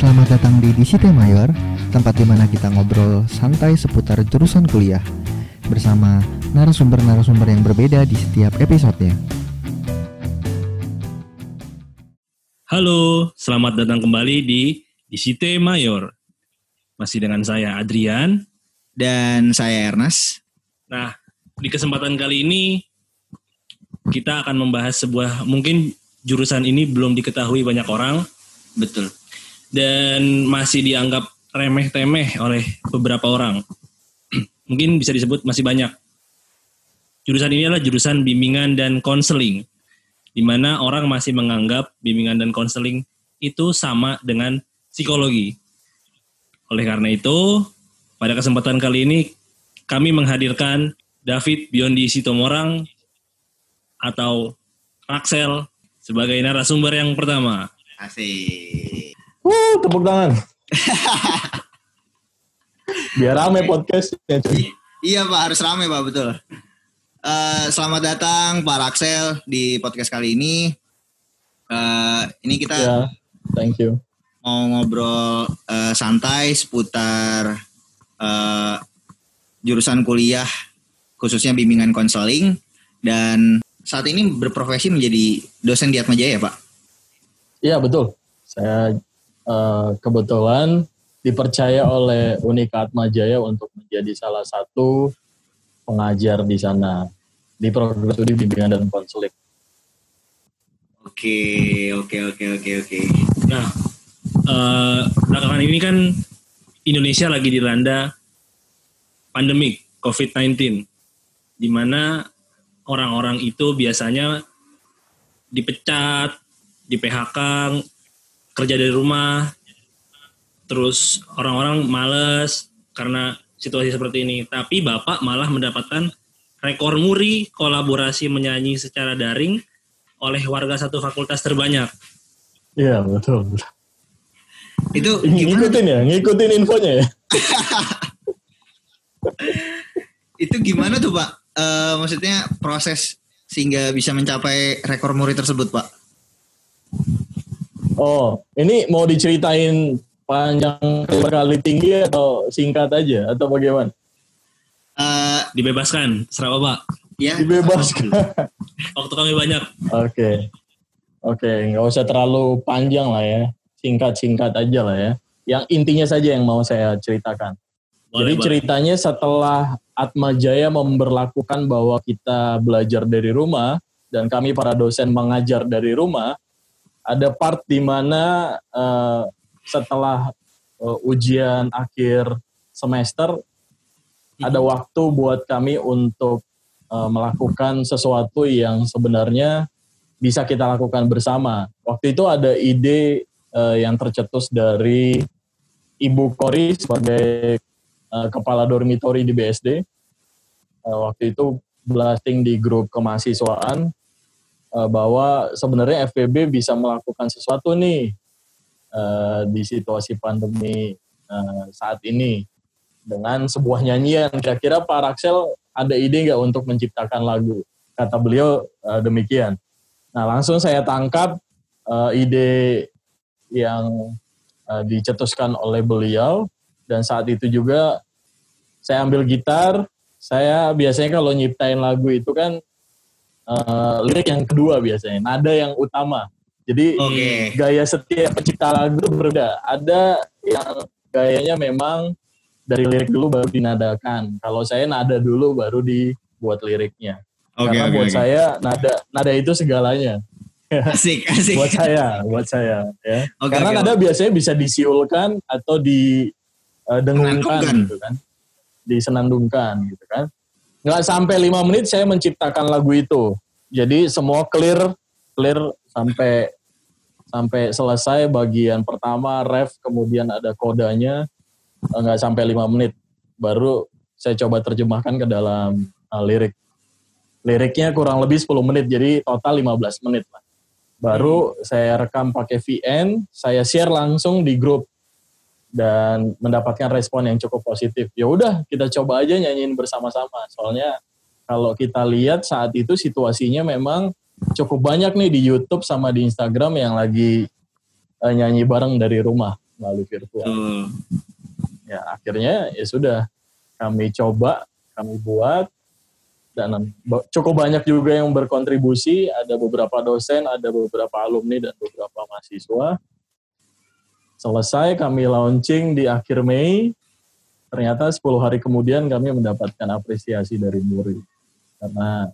Selamat datang di Disite Mayor, tempat di mana kita ngobrol santai seputar jurusan kuliah bersama narasumber-narasumber yang berbeda di setiap episodenya. Halo, selamat datang kembali di Disite Mayor. Masih dengan saya Adrian. Dan saya Ernest. Nah, di kesempatan kali ini kita akan membahas sebuah mungkin jurusan ini belum diketahui banyak orang Betul. Dan masih dianggap remeh-temeh oleh beberapa orang. mungkin bisa disebut masih banyak. Jurusan ini adalah jurusan bimbingan dan konseling, di mana orang masih menganggap bimbingan dan konseling itu sama dengan psikologi. Oleh karena itu, pada kesempatan kali ini kami menghadirkan David Biondi Sitomorang atau Raksel sebagai narasumber yang pertama. Asik. Wuh, tepuk tangan. Biar rame podcast ya, cuy. Iya Pak, harus rame Pak, betul. Eh, selamat datang Pak Raksel di podcast kali ini. Eh, ini kita Ya, thank you. mau ngobrol eh, santai seputar eh, jurusan kuliah khususnya bimbingan konseling dan saat ini berprofesi menjadi dosen di Atma Jaya Pak. Iya, betul. Saya eh, kebetulan dipercaya oleh Unika Atma Jaya untuk menjadi salah satu pengajar di sana di program studi bimbingan dan konseling. Oke, oke, oke, oke, oke. Nah, eh, belakangan ini kan Indonesia lagi dilanda pandemik COVID-19, di mana orang-orang itu biasanya dipecat, di PHK, kerja dari rumah, terus orang-orang males karena situasi seperti ini. Tapi Bapak malah mendapatkan rekor muri kolaborasi menyanyi secara daring oleh warga satu fakultas terbanyak. Iya, betul. Itu gimana? Ngikutin ya, ngikutin infonya ya. Itu gimana tuh Pak? Eh, maksudnya proses sehingga bisa mencapai rekor muri tersebut Pak? Oh, ini mau diceritain panjang kali tinggi atau singkat aja atau bagaimana? Eh, Dibebaskan, serah Bapak. ya. Dibebaskan. Waktu kami banyak. Oke. Oke, nggak usah terlalu panjang lah ya. Singkat-singkat aja lah ya. Yang intinya saja yang mau saya ceritakan. Boleh, Jadi boleh. ceritanya setelah Atma Jaya memberlakukan bahwa kita belajar dari rumah dan kami para dosen mengajar dari rumah, ada part di mana eh, setelah eh, ujian akhir semester ada waktu buat kami untuk eh, melakukan sesuatu yang sebenarnya bisa kita lakukan bersama. Waktu itu ada ide eh, yang tercetus dari Ibu Kori sebagai eh, kepala dormitori di BSD. Eh, waktu itu blasting di grup kemahasiswaan eh, bahwa sebenarnya FPB bisa melakukan sesuatu nih eh, di situasi pandemi eh, saat ini dengan sebuah nyanyian. Kira-kira Pak Raksel ada ide nggak untuk menciptakan lagu? Kata beliau eh, demikian. Nah langsung saya tangkap eh, ide yang eh, dicetuskan oleh beliau dan saat itu juga saya ambil gitar. Saya biasanya kalau nyiptain lagu itu kan eh, lirik yang kedua biasanya, nada yang utama. Jadi Oke. gaya setiap pencipta lagu berbeda. Ada yang gayanya memang dari lirik dulu baru dinadakan. Kalau saya nada dulu baru dibuat liriknya. Oke, Karena oke, buat oke. saya nada nada itu segalanya. Asik, asik. buat saya, buat saya ya. Oke, Karena oke, nada biasanya bisa disiulkan atau didengungkan Menandungkan. gitu kan. Disenandungkan gitu kan. Nggak sampai lima menit saya menciptakan lagu itu. Jadi semua clear clear sampai sampai selesai bagian pertama ref kemudian ada kodanya eh, nggak sampai lima menit. Baru saya coba terjemahkan ke dalam eh, lirik. Liriknya kurang lebih 10 menit jadi total 15 menit lah. Baru saya rekam pakai VN saya share langsung di grup dan mendapatkan respon yang cukup positif ya udah kita coba aja nyanyiin bersama-sama soalnya kalau kita lihat saat itu situasinya memang cukup banyak nih di YouTube sama di Instagram yang lagi eh, nyanyi bareng dari rumah melalui virtual. Betul. Ya akhirnya ya sudah kami coba, kami buat dan cukup banyak juga yang berkontribusi. Ada beberapa dosen, ada beberapa alumni dan beberapa mahasiswa. Selesai kami launching di akhir Mei. Ternyata 10 hari kemudian kami mendapatkan apresiasi dari Muri. Karena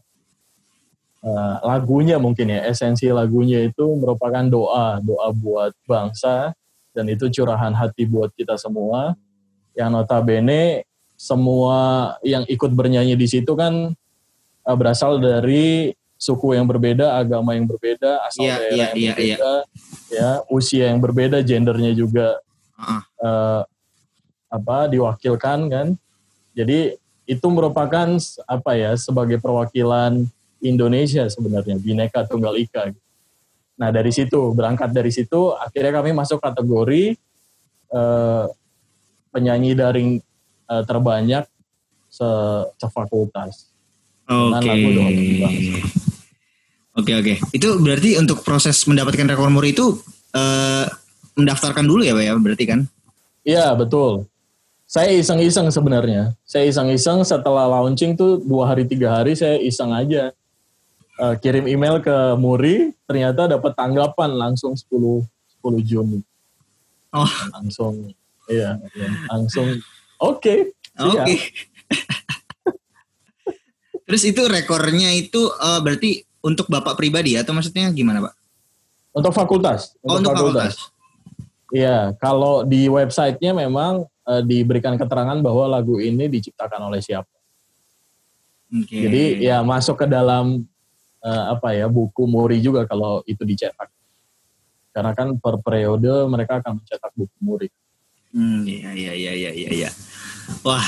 eh, lagunya mungkin ya, esensi lagunya itu merupakan doa, doa buat bangsa dan itu curahan hati buat kita semua. Yang notabene semua yang ikut bernyanyi di situ kan eh, berasal dari suku yang berbeda, agama yang berbeda, asal Iya, daerah iya, yang iya, berbeda, ya usia yang berbeda, gendernya juga Ah, eh, apa diwakilkan kan. Jadi itu merupakan apa ya sebagai perwakilan Indonesia sebenarnya bineka tunggal ika. Nah dari situ berangkat dari situ akhirnya kami masuk kategori eh, penyanyi daring eh, terbanyak se sefakultas. Dengan Oke. lagu Bagi Bangsa. Oke oke. Itu berarti untuk proses mendapatkan rekor muri itu eh, mendaftarkan dulu ya, Pak ya? Berarti kan? Iya betul. Saya iseng-iseng sebenarnya. Saya iseng-iseng setelah launching tuh dua hari tiga hari saya iseng aja Eh, kirim email ke Muri. Ternyata dapat tanggapan langsung 10 10 Juni. Oh, Langsung iya langsung oke. oke. siap. Terus itu rekornya itu eh, berarti untuk Bapak pribadi atau maksudnya gimana, Pak? Untuk fakultas. Oh, untuk fakultas. Iya, kalau di websitenya memang eh, diberikan keterangan bahwa lagu ini diciptakan oleh siapa. Oke. Jadi ya masuk ke dalam eh, apa ya buku Muri juga kalau itu dicetak. Karena kan per periode mereka akan mencetak buku Muri. Hmm, iya iya iya iya iya. iya. Wah,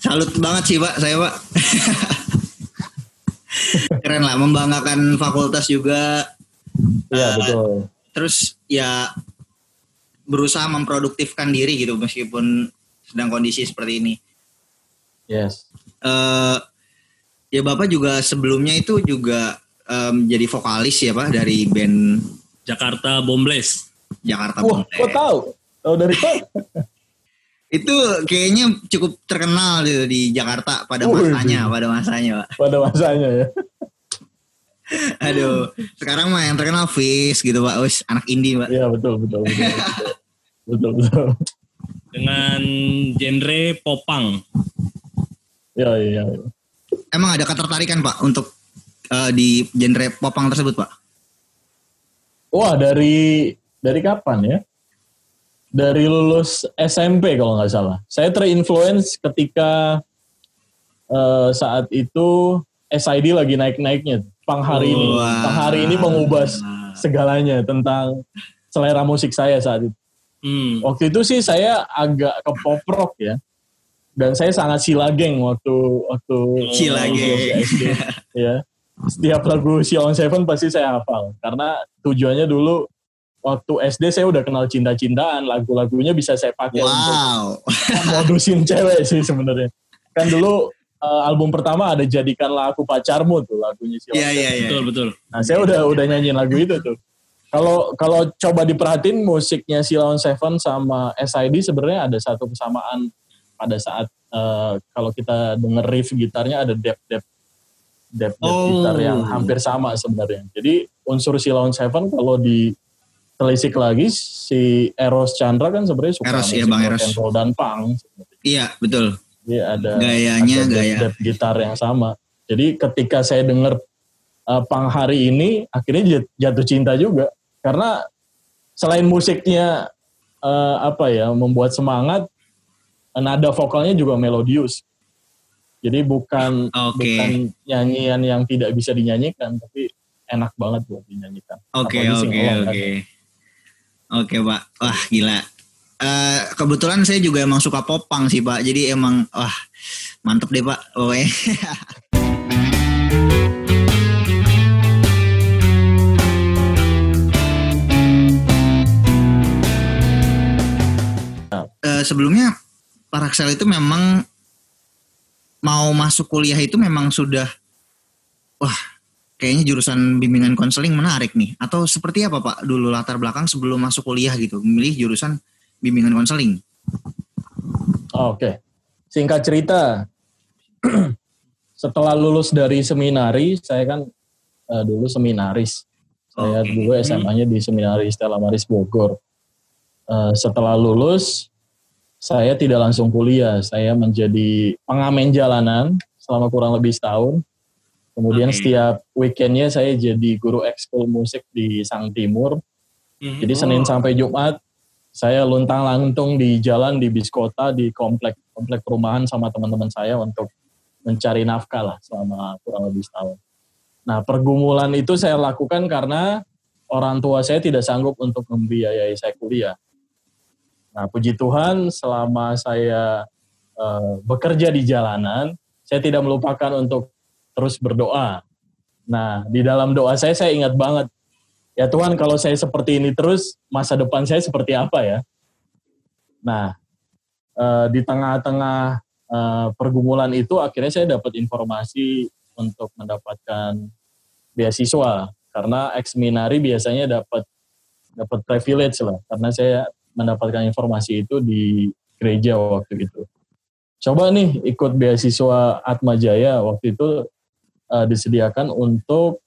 salut banget sih pak, saya pak. Keren lah, membanggakan fakultas juga. Iya Eh, betul. Terus ya berusaha memproduktifkan diri gitu meskipun sedang kondisi seperti ini. Yes. eh ya bapak juga sebelumnya itu juga em, jadi vokalis ya pak dari band Jakarta Bombles. Jakarta Wah, Bombles. kok tahu? Tahu dari? Itu kayaknya cukup terkenal gitu di Jakarta pada masanya, pada masanya pak. Pada masanya ya. Aduh, sekarang mah yang terkenal Fish gitu pak, Wis, anak indie pak. Iya betul betul betul. Betul betul. betul. Dengan genre popang. Iya iya. iya. Emang ada ketertarikan pak untuk eh, di genre popang tersebut pak? Wah dari dari kapan ya? Dari lulus SMP kalau nggak salah. Saya terinfluence ketika eh, saat itu SID lagi naik-naiknya. Pang hari ini, pang hari ini mengubah segalanya tentang selera musik saya saat itu. Hmm. Waktu itu sih saya agak ke pop rock ya. Dan saya sangat silageng waktu waktu Silageng. SD. ya. Setiap lagu Silon Seven pasti saya hafal karena tujuannya dulu waktu SD saya udah kenal cinta-cintaan, lagu-lagunya bisa saya pakai untuk Wow. modusin cewek sih sebenarnya. Kan dulu eh, album pertama ada jadikanlah aku pacarmu tuh lagunya Silon Iya iya iya. Betul betul. Nah, saya udah udah nyanyiin lagu itu tuh. Kalau kalau coba diperhatiin musiknya Silon Seven sama SID sebenarnya ada satu kesamaan pada saat eh, kalau kita denger riff gitarnya ada depth depth depth, depth Oh. gitar yang hampir sama sebenarnya. Jadi unsur Silon Seven kalau ditelisik lagi si Eros Chandra kan sebenarnya suka Eros, iya, musik Bang Eros. dan punk. Iya betul. Dia ada Gayanya ada gaya. depth gitar yang sama. Jadi ketika saya dengar uh, pang hari ini, akhirnya jat- jatuh cinta juga karena selain musiknya uh, apa ya membuat semangat, nada vokalnya juga melodius. Jadi bukan Oke. bukan nyanyian yang tidak bisa dinyanyikan, tapi enak banget buat dinyanyikan. Oke oke oke. Oke pak, wah gila. Eh, kebetulan saya juga emang suka popang sih pak, jadi emang wah mantep deh pak. Oke. Eh, sebelumnya Pak Raksel itu memang mau masuk kuliah itu memang sudah wah kayaknya jurusan bimbingan konseling menarik nih. Atau seperti apa Pak dulu latar belakang sebelum masuk kuliah gitu, memilih jurusan bimbingan konseling? Oke, singkat cerita, setelah lulus dari seminari, saya kan uh, dulu seminaris. Saya Oke. dulu SMA-nya di seminari Stella Maris Bogor. Uh, setelah lulus, saya tidak langsung kuliah. Saya menjadi pengamen jalanan selama kurang lebih setahun. Kemudian Oke. setiap weekendnya saya jadi guru ekskul musik di Sang Timur. Mhm. Jadi Senin sampai Jumat saya luntang lantung di jalan di bis kota di komplek komplek perumahan sama teman-teman saya untuk mencari nafkah lah selama kurang lebih setahun. Nah pergumulan itu saya lakukan karena orang tua saya tidak sanggup untuk membiayai saya kuliah. Nah puji Tuhan selama saya eh, bekerja di jalanan, saya tidak melupakan untuk terus berdoa. Nah di dalam doa saya saya ingat banget. Ya Tuhan kalau saya seperti ini terus masa depan saya seperti apa ya? Nah eh, di tengah-tengah eh, pergumulan itu akhirnya saya dapat informasi untuk mendapatkan beasiswa. Karena ex biasanya dapat dapat privilege lah. Karena saya mendapatkan informasi itu di gereja waktu itu. Coba nih ikut beasiswa Atma Jaya waktu itu eh, disediakan untuk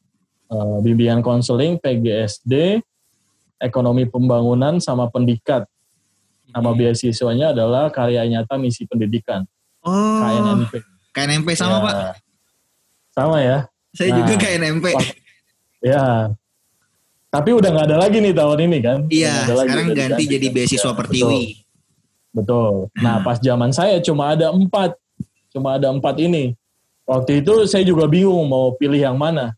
eh, bimbingan konseling PGSD, ekonomi pembangunan sama pendikat. Nama beasiswanya adalah karya nyata misi pendidikan Oh, KNNP. KNMP sama Ya, Pak. Sama ya. Saya Nah, juga KNMP. Pak. Ya. Tapi udah nggak ada lagi nih tahun ini kan? Iya, lagi, sekarang udah ganti diganti. jadi beasiswa Ya, Pertiwi. Betul. Nah, pas zaman saya cuma ada empat, cuma ada empat ini. Waktu itu saya juga bingung mau pilih yang mana.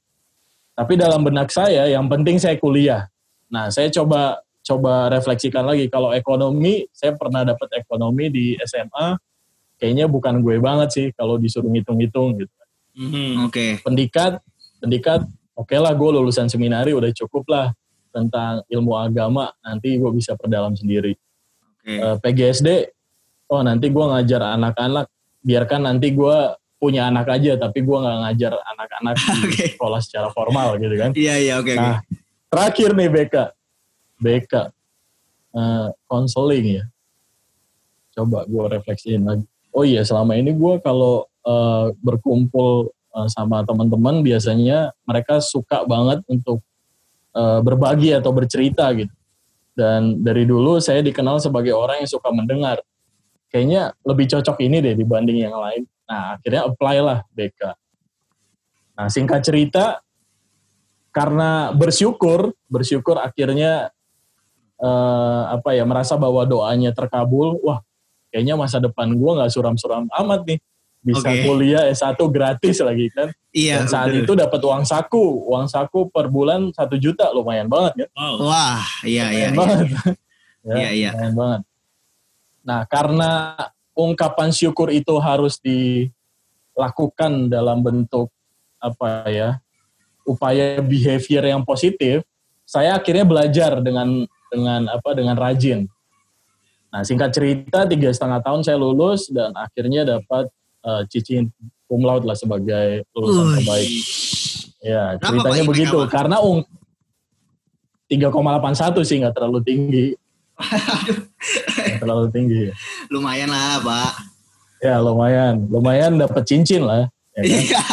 Tapi dalam benak saya, yang penting saya kuliah. Nah, saya coba coba refleksikan lagi. Kalau ekonomi, saya pernah dapat ekonomi di SMA. Kayaknya bukan gue banget sih kalau disuruh ngitung-ngitung gitu. Mhm. Oke. Pendikat, pendikat, oke lah gue lulusan seminari udah cukup lah tentang ilmu agama. Nanti gue bisa perdalam sendiri Oke. eh, PGSD oh nanti gue ngajar anak-anak biarkan nanti gue punya anak aja tapi gue nggak ngajar anak-anak di Oke. sekolah secara formal gitu kan. Iya, iya, oke, nah terakhir nih BK BK eh, konseling ya. Coba gue refleksiin lagi. Oh iya selama ini gue kalau eh, berkumpul eh, sama teman-teman biasanya mereka suka banget untuk eh, berbagi atau bercerita gitu. Dan dari dulu saya dikenal sebagai orang yang suka mendengar kayaknya lebih cocok ini deh dibanding yang lain nah akhirnya apply lah BK nah singkat cerita karena bersyukur bersyukur akhirnya eh, apa ya merasa bahwa doanya terkabul wah kayaknya masa depan gue nggak suram-suram amat nih bisa Oke. kuliah S1 gratis lagi kan Iya, dan saat betul. itu dapat uang saku uang saku per bulan satu juta lumayan banget kan Wow. Wah, iya, iya, lumayan iya. banget ya, Iya, iya. lumayan banget nah karena ungkapan syukur itu harus dilakukan dalam bentuk apa ya upaya behavior yang positif saya akhirnya belajar dengan dengan apa dengan rajin. Nah singkat cerita tiga setengah tahun saya lulus dan akhirnya dapat eh, cincin cum laude lah sebagai lulusan Wih. terbaik. Ya ceritanya begitu karena ung 3,81 sih nggak terlalu tinggi terlalu tinggi Lumayan lah, Pak. ya lumayan lumayan dapat cincin lah ya kan? Iya.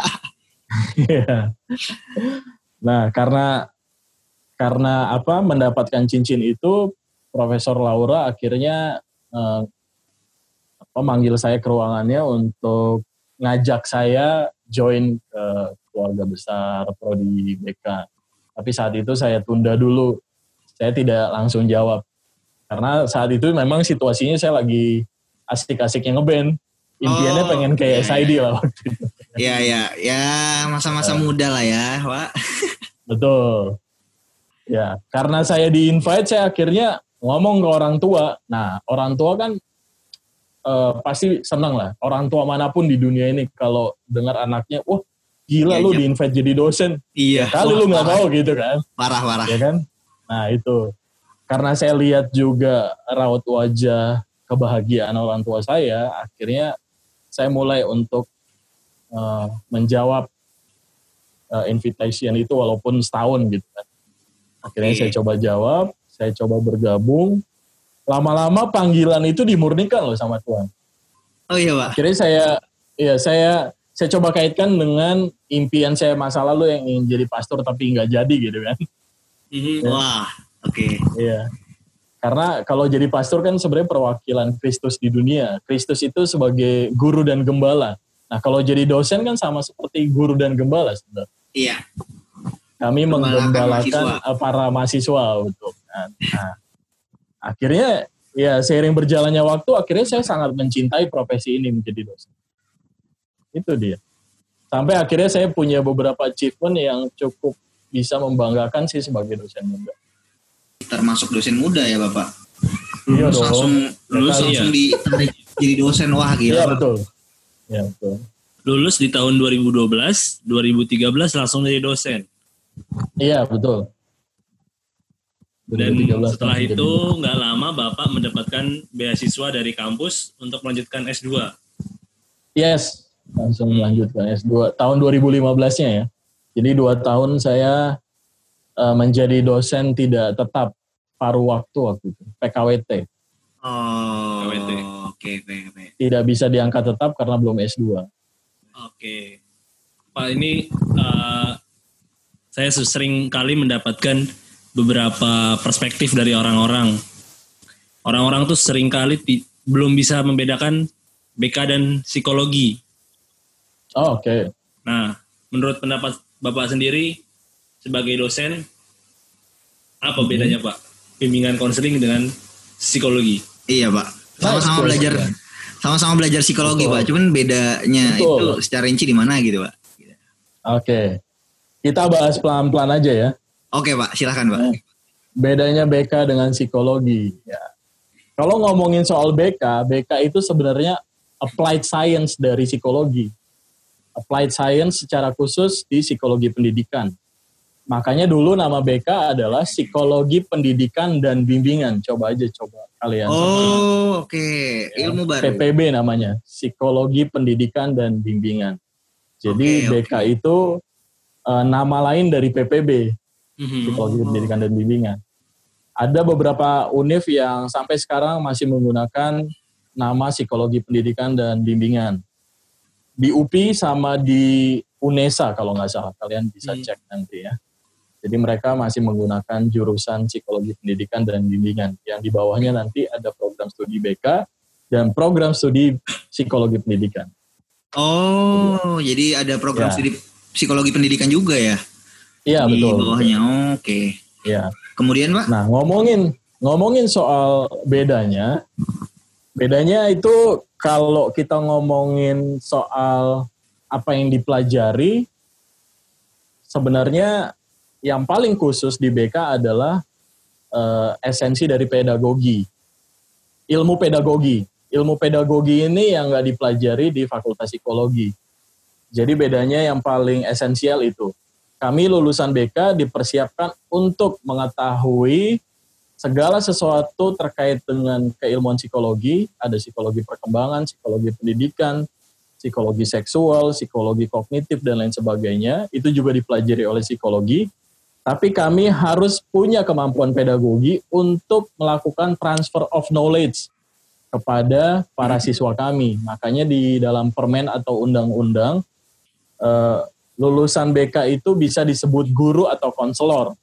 Iya. nah, karena karena apa mendapatkan cincin itu Profesor Laura akhirnya eh, apa manggil saya ke ruangannya untuk ngajak saya join ke keluarga besar prodi BK. Tapi saat itu saya tunda dulu. Saya tidak langsung jawab. Karena saat itu memang situasinya saya lagi asik-asiknya ngeband. Impiannya Oh, pengen kayak iya, SID lah waktu itu. Iya, iya. Ya, masa-masa muda lah ya, Pak. Betul. Ya, karena saya di invite saya akhirnya ngomong ke orang tua. Nah, orang tua kan eh, pasti senang lah. Orang tua mana pun di dunia ini kalau dengar anaknya, wah gila Iya, lu iya. di invite jadi dosen. Iya. Kali Wah, lu nggak mau gitu kan, Parah, parah. ya kan? Nah itu. Karena saya lihat juga raut wajah kebahagiaan orang tua saya, akhirnya saya mulai untuk eh, menjawab uh, invitation itu walaupun setahun gitu kan. Akhirnya Oke. saya coba jawab, saya coba bergabung. Lama-lama panggilan itu dimurnikan loh sama Tuhan. Oh iya pak. Akhirnya saya ya saya saya coba kaitkan dengan impian saya masa lalu yang ingin jadi pastor tapi nggak jadi gitu kan. Mhm. Wah. Oke. Iya. Karena kalau jadi pastor kan sebenarnya perwakilan Kristus di dunia. Kristus itu sebagai guru dan gembala. Nah, kalau jadi dosen kan sama seperti guru dan gembala sebenarnya. Iya. Kami Menggembalakan mahasiswa. eh, para mahasiswa betul. kan. Nah, akhirnya ya seiring berjalannya waktu akhirnya saya sangat mencintai profesi ini menjadi dosen. Itu dia. Sampai akhirnya saya punya beberapa achievement yang cukup bisa membanggakan sih sebagai dosen muda. Termasuk dosen muda ya bapak. Iya Lulus dong. langsung lulus Iya. langsung ditarik jadi dosen wah gila. Iya betul. Iya betul. Lulus di tahun 2012, 2013 langsung jadi dosen. Iya betul. Dan 2013 setelah itu nggak lama Bapak mendapatkan beasiswa dari kampus untuk melanjutkan S2. yes langsung melanjutkan S2 tahun 2015-nya ya. Jadi dua tahun saya eh, menjadi dosen tidak tetap paruh waktu waktu itu PKWT. Oh. KWT. Oke. Tidak bisa diangkat tetap karena belum S2. Oke. Pak ini eh, saya sering kali mendapatkan beberapa perspektif dari orang-orang. Orang-orang tuh sering kali belum bisa membedakan BK dan psikologi. Oh, Oke. Nah, menurut pendapat Bapak sendiri sebagai dosen, apa Hmm. bedanya Pak? Bimbingan konseling dengan psikologi. Iya pak. Sama-sama belajar sama-sama belajar psikologi Betul. pak. Cuman bedanya Betul. itu secara rinci di mana gitu pak. Oke. Kita bahas pelan-pelan aja ya. Oke pak silahkan pak. Hmm. Bedanya BK dengan psikologi. Ya. Kalau ngomongin soal BK, BK itu sebenarnya applied science dari psikologi. Applied science secara khusus di psikologi pendidikan. Makanya dulu nama BK adalah psikologi pendidikan dan bimbingan. Coba aja coba kalian. Oh oke Ya, ilmu baru. PPB namanya, psikologi pendidikan dan bimbingan. Jadi Oke, BK itu eh, nama lain dari PPB, Mhm. psikologi pendidikan dan bimbingan. Ada beberapa univ yang sampai sekarang masih menggunakan nama psikologi pendidikan dan bimbingan. Di UPI sama di UNESA kalau nggak salah, kalian bisa Hmm. cek nanti ya. Jadi mereka masih menggunakan jurusan psikologi pendidikan dan bimbingan. Yang di bawahnya nanti ada program studi BK dan program studi psikologi pendidikan. Oh jadi ada program Ya. studi psikologi pendidikan juga ya Iya di betul. bawahnya. Oke. Iya. Kemudian pak. Nah, ngomongin ngomongin soal bedanya, bedanya itu kalau kita ngomongin soal apa yang dipelajari, sebenarnya yang paling khusus di BK adalah eh, esensi dari pedagogi, ilmu pedagogi. Ilmu pedagogi ini yang nggak dipelajari di Fakultas Psikologi. Jadi bedanya yang paling esensial itu kami lulusan BK dipersiapkan untuk mengetahui segala sesuatu terkait dengan keilmuan psikologi, ada psikologi perkembangan, psikologi pendidikan, psikologi seksual, psikologi kognitif dan lain sebagainya. Itu juga dipelajari oleh psikologi. Tapi kami harus punya kemampuan pedagogi untuk melakukan transfer of knowledge kepada para siswa kami. Makanya di dalam permen atau undang-undang eh, lulusan BK itu bisa disebut guru atau konselor.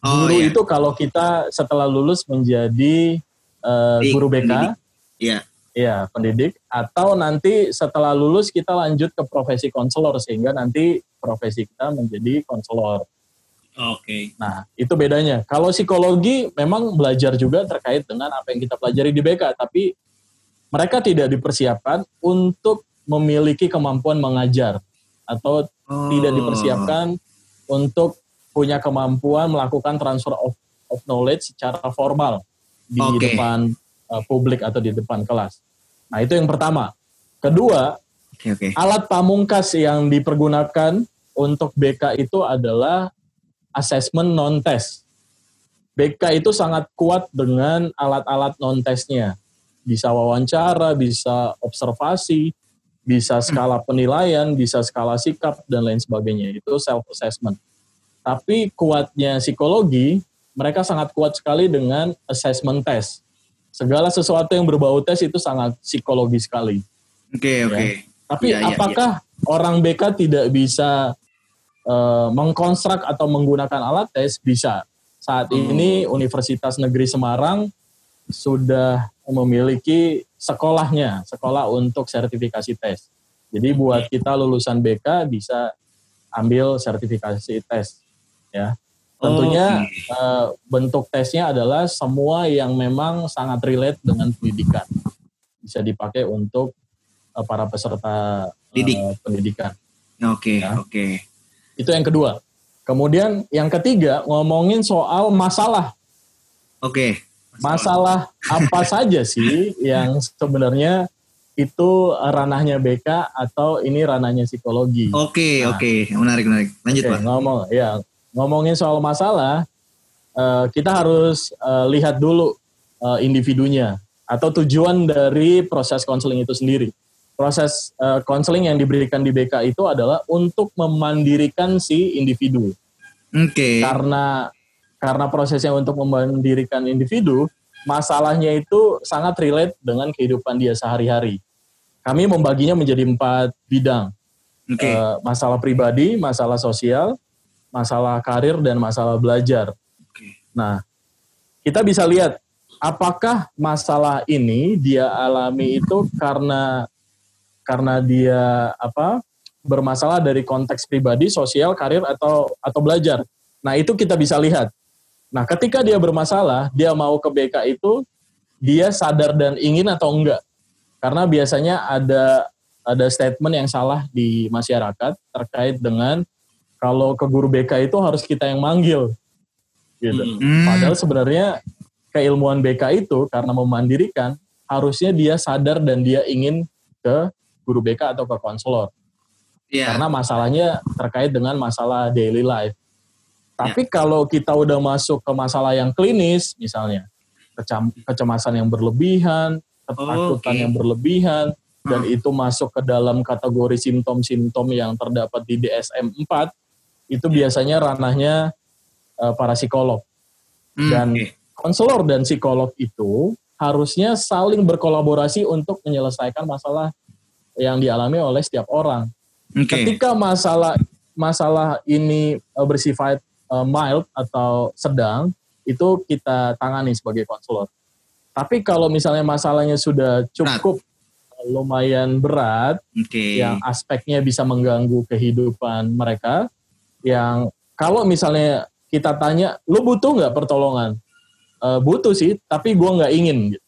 Oh guru iya. itu kalau kita setelah lulus menjadi Pendidik, guru BK, pendidik. Iya. ya pendidik, atau nanti setelah lulus kita lanjut ke profesi konselor sehingga nanti profesi kita menjadi konselor. Oke. Nah, itu bedanya. Kalau psikologi memang belajar juga terkait dengan apa yang kita pelajari di BK, tapi mereka tidak dipersiapkan untuk memiliki kemampuan mengajar atau Oh. tidak dipersiapkan untuk punya kemampuan melakukan transfer of, of knowledge secara formal di Oke. depan uh, publik atau di depan kelas. Nah, itu yang pertama. Kedua, Oke oke. alat pamungkas yang dipergunakan untuk BK itu adalah assessment non-test. BK itu sangat kuat dengan alat-alat non-testnya. Bisa wawancara, bisa observasi, bisa skala penilaian, bisa skala sikap dan lain sebagainya. Itu self assessment. Tapi kuatnya psikologi, mereka sangat kuat sekali dengan assessment test. Segala sesuatu yang berbau tes itu sangat psikologi sekali. Oke, oke. Ya. Tapi Iya, iya, apakah orang BK tidak bisa eh, mengkonstruk atau menggunakan alat tes? Bisa. Saat Hmm. ini Universitas Negeri Semarang sudah memiliki sekolahnya, sekolah untuk sertifikasi tes. Jadi buat kita lulusan BK bisa ambil sertifikasi tes, ya. Tentunya Oke. eh, bentuk tesnya adalah semua yang memang sangat relate dengan pendidikan. Bisa dipakai untuk eh, para peserta Didik. pendidikan. Oke, Ya. oke. Itu yang kedua. Kemudian yang ketiga ngomongin soal masalah. Oke. Masalah apa saja sih yang sebenarnya itu ranahnya BK atau ini ranahnya psikologi? Oke, Nah. oke. Menarik, menarik. Lanjut, Oke, Pak. ngomong ya ngomongin soal masalah eh, kita harus eh, lihat dulu eh, individunya atau tujuan dari proses konseling itu sendiri. Proses eh, konseling yang diberikan di BK itu adalah untuk memandirikan si individu. Oke. Karena karena prosesnya untuk memandirikan individu, masalahnya itu sangat relate dengan kehidupan dia sehari-hari. Kami membaginya menjadi empat bidang. Oke. Eh, masalah pribadi, masalah sosial, masalah karir dan masalah belajar. Oke. Nah, kita bisa lihat apakah masalah ini dia alami itu karena karena dia apa bermasalah dari konteks pribadi, sosial, karir atau atau belajar. Nah, itu kita bisa lihat. Nah, ketika dia bermasalah, dia mau ke BK itu dia sadar dan ingin atau enggak. Karena biasanya ada ada statement yang salah di masyarakat terkait dengan kalau ke guru BK itu harus kita yang manggil. Gitu. Hmm. Padahal sebenarnya keilmuan BK itu karena memandirikan harusnya dia sadar dan dia ingin ke guru BK atau ke konselor. Iya. Karena masalahnya terkait dengan masalah daily life. Tapi kalau kita udah masuk ke masalah yang klinis misalnya, kecam- kecemasan yang berlebihan, ketakutan Oke. yang berlebihan, dan itu masuk ke dalam kategori simptom-simptom yang terdapat di DSM-4, itu biasanya ranahnya eh, para psikolog Hmm, dan oke. konselor dan psikolog itu harusnya saling berkolaborasi untuk menyelesaikan masalah yang dialami oleh setiap orang. Oke. Ketika masalah masalah ini eh, bersifat eh, mild atau sedang, itu kita tangani sebagai konselor. Tapi kalau misalnya masalahnya sudah cukup eh, lumayan berat, Oke. yang aspeknya bisa mengganggu kehidupan mereka, yang kalau misalnya kita tanya, lu butuh nggak pertolongan? Eh, butuh sih, tapi gua nggak ingin. gitu.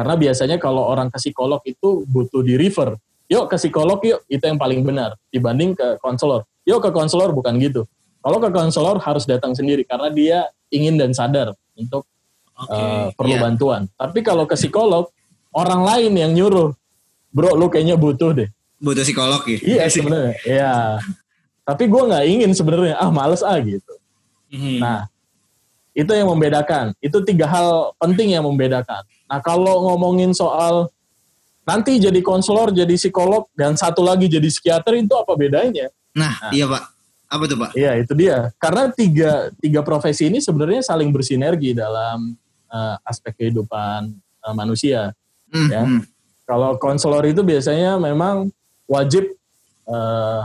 Karena biasanya kalau orang ke psikolog itu butuh di refer. Yuk ke psikolog yuk, itu yang paling benar dibanding ke konselor. Yuk ke konselor bukan gitu. Kalau ke konselor harus datang sendiri karena dia ingin dan sadar untuk Oke. eh, perlu iya. bantuan. Tapi kalau ke psikolog, orang lain yang nyuruh, bro lu kayaknya butuh deh. Butuh psikolog ya? Iya sebenarnya. Iya. Tapi gue nggak ingin sebenarnya. Ah males ah gitu. Mhm. Nah itu yang membedakan. Itu tiga hal penting yang membedakan. Nah kalau ngomongin soal nanti jadi konselor, jadi psikolog, dan satu lagi jadi psikiater itu apa bedanya? Nah, iya Pak. Apa tuh Pak? Iya itu dia. Karena tiga tiga profesi ini sebenarnya saling bersinergi dalam eh, aspek kehidupan eh, manusia. Hmm, Ya. hmm. Kalau konselor itu biasanya memang wajib eh,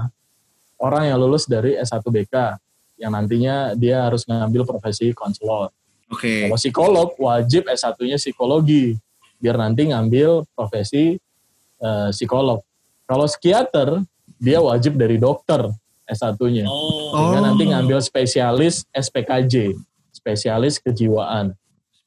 orang yang lulus dari S1 BK yang nantinya dia harus ngambil profesi konselor. Oke. Kalau psikolog wajib S1-nya psikologi biar nanti ngambil profesi eh, psikolog. Kalau psikiater dia wajib dari dokter S1-nya. Oh. Sehingga Oh. nanti ngambil spesialis SPKJ, spesialis kejiwaan.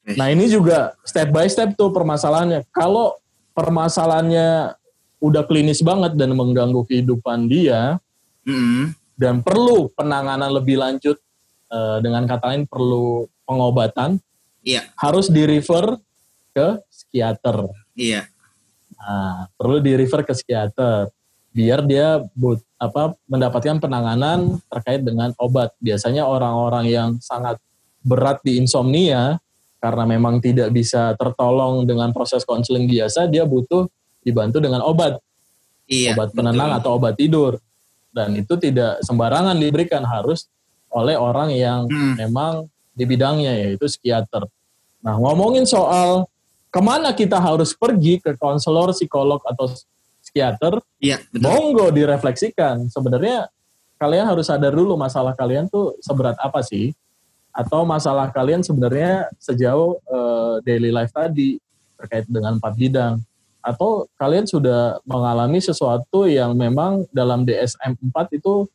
Nah ini juga step by step tuh permasalahannya. Kalau permasalahannya udah klinis banget dan mengganggu kehidupan dia Hmm. Dan perlu penanganan lebih lanjut eh, dengan kata lain perlu pengobatan, Iya. harus di refer ke psikiater. Iya. Nah, perlu di refer ke psikiater biar dia but, apa mendapatkan penanganan terkait dengan obat. Biasanya orang-orang yang sangat berat di insomnia karena memang tidak bisa tertolong dengan proses konseling biasa, dia butuh dibantu dengan obat. Iya. obat penenang betul. atau obat tidur. Dan itu tidak sembarangan diberikan harus oleh orang yang Hmm. memang di bidangnya yaitu psikiater. Nah ngomongin soal ke mana kita harus pergi ke konselor, psikolog atau psikiater, betul. monggo direfleksikan. Sebenarnya kalian harus sadar dulu masalah kalian tuh seberat apa sih? Atau masalah kalian sebenarnya sejauh eh, daily life tadi terkait dengan empat bidang. Atau kalian sudah mengalami sesuatu yang memang dalam DSM-4 itu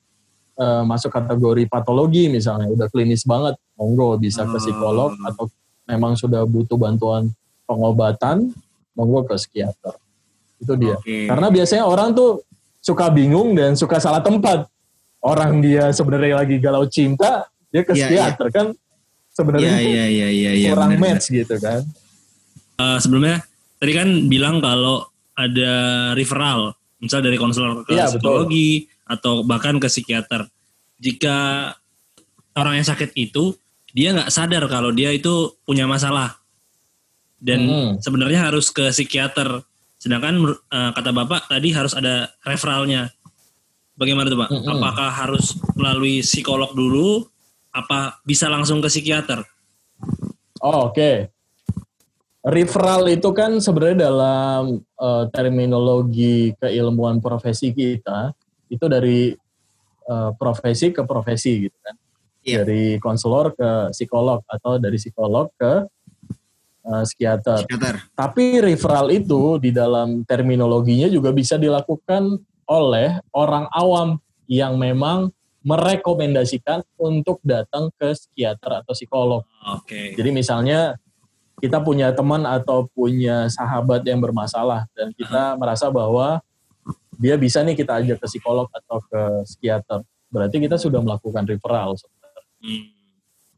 eh, masuk kategori patologi misalnya, udah klinis banget, monggo bisa ke psikolog Oh. atau memang sudah butuh bantuan pengobatan, monggo ke psikiater. Itu dia. Oke. Karena biasanya orang tuh suka bingung dan suka salah tempat. Orang dia sebenarnya lagi galau cinta, dia ke Iya, psikiater kan Iya, sebenarnya iya, iya, iya, iya. kurang benar, match gitu kan. Eh, sebelumnya tadi kan bilang kalau ada referral, misal dari konselor ke betul. psikologi atau bahkan ke psikiater. Jika orang yang sakit itu dia nggak sadar kalau dia itu punya masalah dan Hmm. sebenarnya harus ke psikiater. Sedangkan eh, kata bapak tadi harus ada referralnya. Bagaimana tuh pak? Mm-mm. Apakah harus melalui psikolog dulu? Apa bisa langsung ke psikiater? Oh, Oke. Referral itu kan sebenarnya dalam eh, terminologi keilmuan profesi kita itu dari eh, profesi ke profesi gitu kan. Iya. Dari konselor ke psikolog atau dari psikolog ke eh, psikiater. Psikiater. Tapi referral itu di dalam terminologinya juga bisa dilakukan oleh orang awam yang memang merekomendasikan untuk datang ke psikiater atau psikolog. Oke. Jadi misalnya kita punya teman atau punya sahabat yang bermasalah dan kita merasa bahwa dia bisa nih kita ajak ke psikolog atau ke psikiater. Berarti kita sudah melakukan referral. Hmm.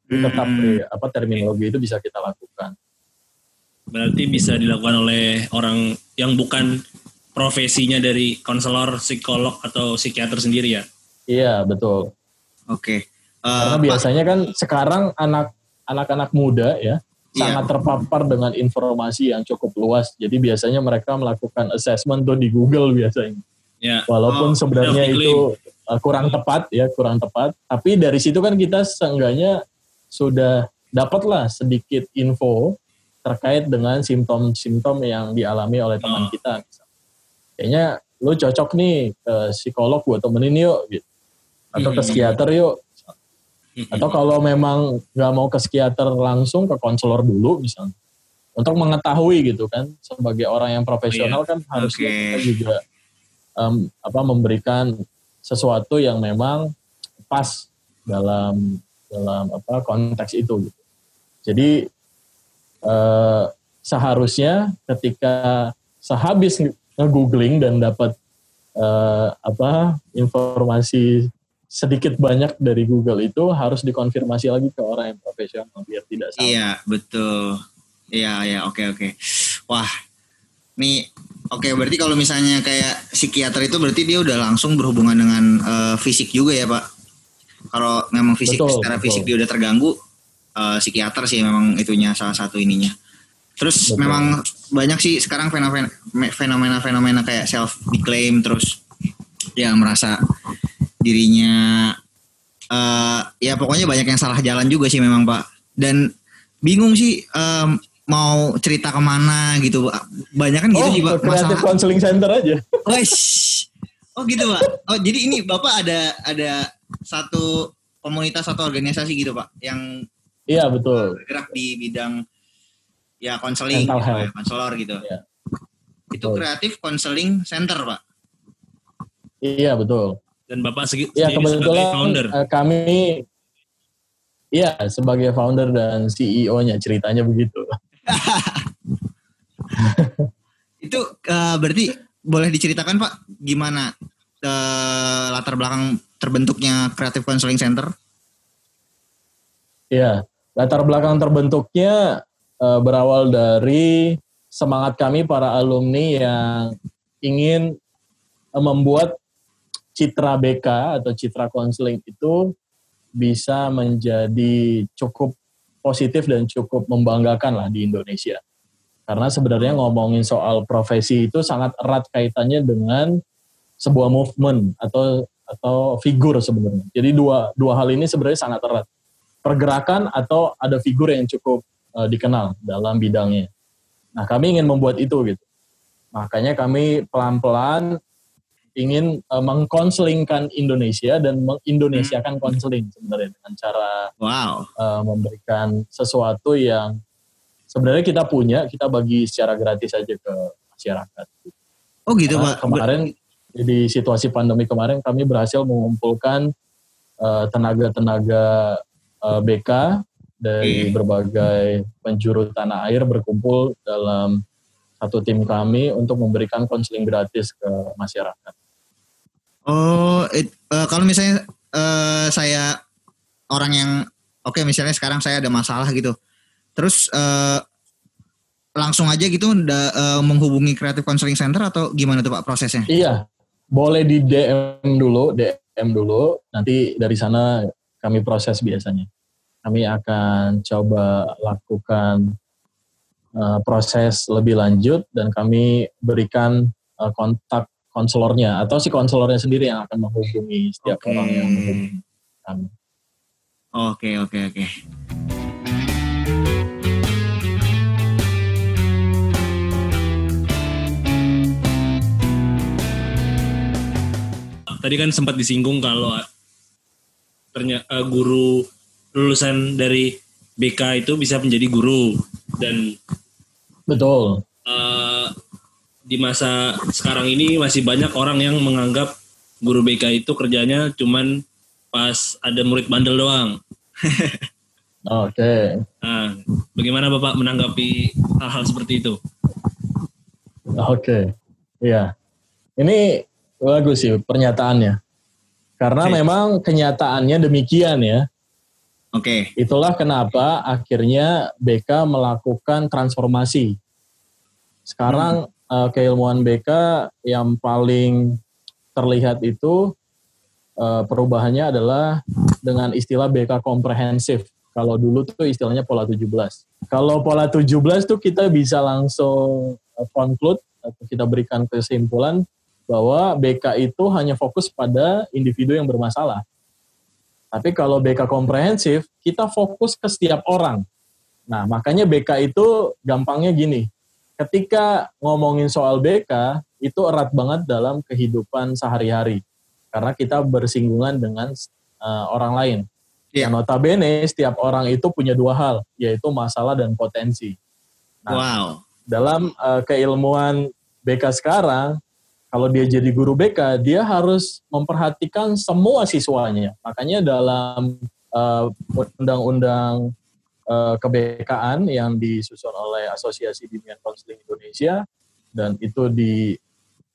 Tetap Hmm. eh, apa terminologi itu bisa kita lakukan. Berarti bisa dilakukan oleh orang yang bukan profesinya dari konselor, psikolog atau psikiater sendiri ya. Iya, betul. Oke. Eh, Karena Pak, biasanya kan sekarang anak anak-anak muda ya Iya. sangat terpapar dengan informasi yang cukup luas. Jadi biasanya mereka melakukan assessment tuh di Google biasanya. Ya. Walaupun Oh, sebenarnya itu uh, kurang tepat ya, kurang tepat. Tapi dari situ kan kita seenggaknya sudah dapatlah sedikit info terkait dengan simptom-simptom yang dialami oleh teman Oh. kita. Kayaknya lu cocok nih ke psikolog gue temenin yuk gitu. Atau ke Hmm. psikiater yuk. Atau kalau memang nggak mau ke psikiater langsung ke konselor dulu misalnya. Untuk mengetahui gitu kan sebagai orang yang profesional kan harusnya Oke. kita juga em, apa memberikan sesuatu yang memang pas dalam dalam apa konteks itu gitu. Jadi eh, seharusnya ketika sehabis nge- nge-googling dan dapat eh, apa informasi sedikit banyak dari Google itu harus dikonfirmasi lagi ke orang yang profesional biar tidak salah. Iya, betul. Iya, iya, oke, oke. Wah, nih, oke, berarti kalau misalnya kayak psikiater itu berarti dia udah langsung berhubungan dengan eh, fisik juga ya, Pak? Kalau memang fisik, Betul, secara betul. fisik dia udah terganggu, eh, psikiater sih memang itunya salah satu ininya. Terus Betul. memang banyak sih sekarang fenomena fenomena-fenomena kayak self declaim terus yang merasa dirinya eh ya pokoknya banyak yang salah jalan juga sih memang Pak. Dan bingung sih em, mau cerita ke mana gitu. Banyak kan gitu oh, sih Pak masalah. Counseling Center aja. Wes. Oh gitu Pak. Oh jadi ini Bapak ada ada satu komunitas atau organisasi gitu Pak yang Iya betul. bergerak di bidang ya konseling gitu, ya, konselor gitu. Iya. Itu Betul. kreatif konseling center Pak. Iya betul. Dan bapak segi- Ya sendiri sebagai founder. eh, kami Iya, sebagai founder dan CEO-nya ceritanya begitu. Itu eh, berarti boleh diceritakan Pak gimana eh, latar belakang terbentuknya Creative Counseling Center? Iya, latar belakang terbentuknya eh, berawal dari semangat kami para alumni yang ingin membuat citra BK atau citra konseling itu bisa menjadi cukup positif dan cukup membanggakan lah di Indonesia. Karena sebenarnya ngomongin soal profesi itu sangat erat kaitannya dengan sebuah movement atau atau figur sebenarnya. Jadi dua dua hal ini sebenarnya sangat erat. Pergerakan atau ada figur yang cukup uh, dikenal dalam bidangnya. Nah, kami ingin membuat itu gitu. Makanya kami pelan-pelan ingin uh, mengkonselingkan Indonesia dan mengindonesiakan konseling sebenarnya dengan cara Wow. uh, memberikan sesuatu yang sebenarnya kita punya, kita bagi secara gratis aja ke masyarakat. Oh gitu Karena pak. kemarin di situasi pandemi kemarin kami berhasil mengumpulkan eh, tenaga-tenaga uh, BK dari berbagai penjuru tanah air berkumpul dalam satu tim kami untuk memberikan konseling gratis ke masyarakat. Oh, it- eh, kalau misalnya eh, saya orang yang oke misalnya sekarang saya ada masalah gitu, terus eh, langsung aja gitu da- eh, menghubungi Creative Counseling Center atau gimana tuh pak prosesnya? Iya, boleh di DM dulu, DM dulu. Nanti dari sana kami proses biasanya. Kami akan coba lakukan uh, proses lebih lanjut dan kami berikan uh, kontak konselornya atau si konselornya sendiri yang akan menghubungi setiap Oke. orang yang menghubungi kami. Oke oke oke. Tadi kan sempat disinggung kalau ternyata guru lulusan dari BK itu bisa menjadi guru dan Betul. eh, di masa sekarang ini masih banyak orang yang menganggap guru BK itu kerjanya cuman pas ada murid bandel doang. Oke. Nah, bagaimana Bapak menanggapi hal-hal seperti itu? Oke, iya. Ini bagus sih pernyataannya. Karena Oke. memang kenyataannya demikian ya. Oke. Itulah kenapa akhirnya BK melakukan transformasi. Sekarang eh, keilmuan BK yang paling terlihat itu eh, perubahannya adalah dengan istilah BK komprehensif. Kalau dulu tuh istilahnya pola 17. Kalau pola 17 tuh kita bisa langsung eh, conclude atau kita berikan kesimpulan bahwa BK itu hanya fokus pada individu yang bermasalah. Tapi kalau BK komprehensif, kita fokus ke setiap orang. Nah, makanya BK itu gampangnya gini. Ketika ngomongin soal BK, itu erat banget dalam kehidupan sehari-hari. Karena kita bersinggungan dengan eh, orang lain. Iya. Yang notabene setiap orang itu punya dua hal, yaitu masalah dan potensi. Nah, Wow. dalam eh, keilmuan BK sekarang, kalau dia jadi guru BK, dia harus memperhatikan semua siswanya. Makanya dalam eh, undang-undang eh, kebekaan yang disusun oleh Asosiasi Bimbingan Konseling Indonesia dan itu di